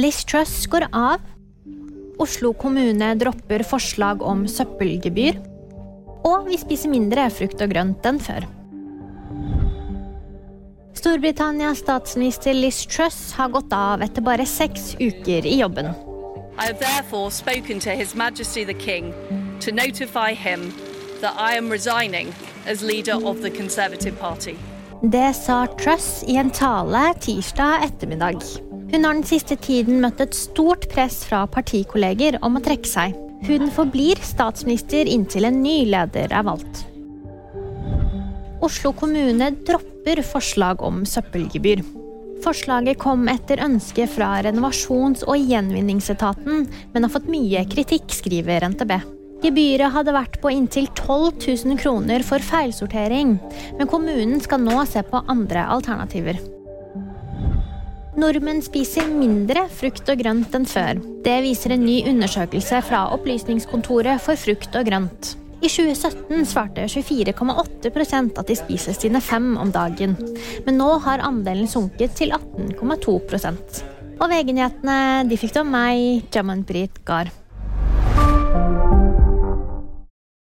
Liz Truss går av. Oslo kommune dropper forslag om søppelgebyr. Og vi spiser mindre frukt og grønt enn før. Storbritannias statsminister Liz Truss har gått av etter bare seks uker i jobben. I have therefore spoken to His Majesty the King to notify him that I am resigning as leader of the Conservative Party. Det sa Truss i en tale tirsdag ettermiddag. Hun har den siste tiden møtt et stort press fra partikolleger om å trekke seg. Hun forblir statsminister inntil en ny leder er valgt. Oslo kommune dropper forslag om søppelgebyr. Forslaget kom etter ønske fra renovasjons- og gjenvinningsetaten, men har fått mye kritikk, skriver NTB. Gebyret hadde vært på inntil 12 000 kroner for feilsortering, men kommunen skal nå se på andre alternativer. Nordmenn spiser mindre frukt og grønt enn før. Det viser en ny undersøkelse fra Opplysningskontoret for frukt og grønt. I 2017 svarte 24,8% at de spiser sine fem om dagen. Men nå har andelen sunket til 18,2 Og VG-nyhetene fikk du av meg, Jamanpreet Gahr.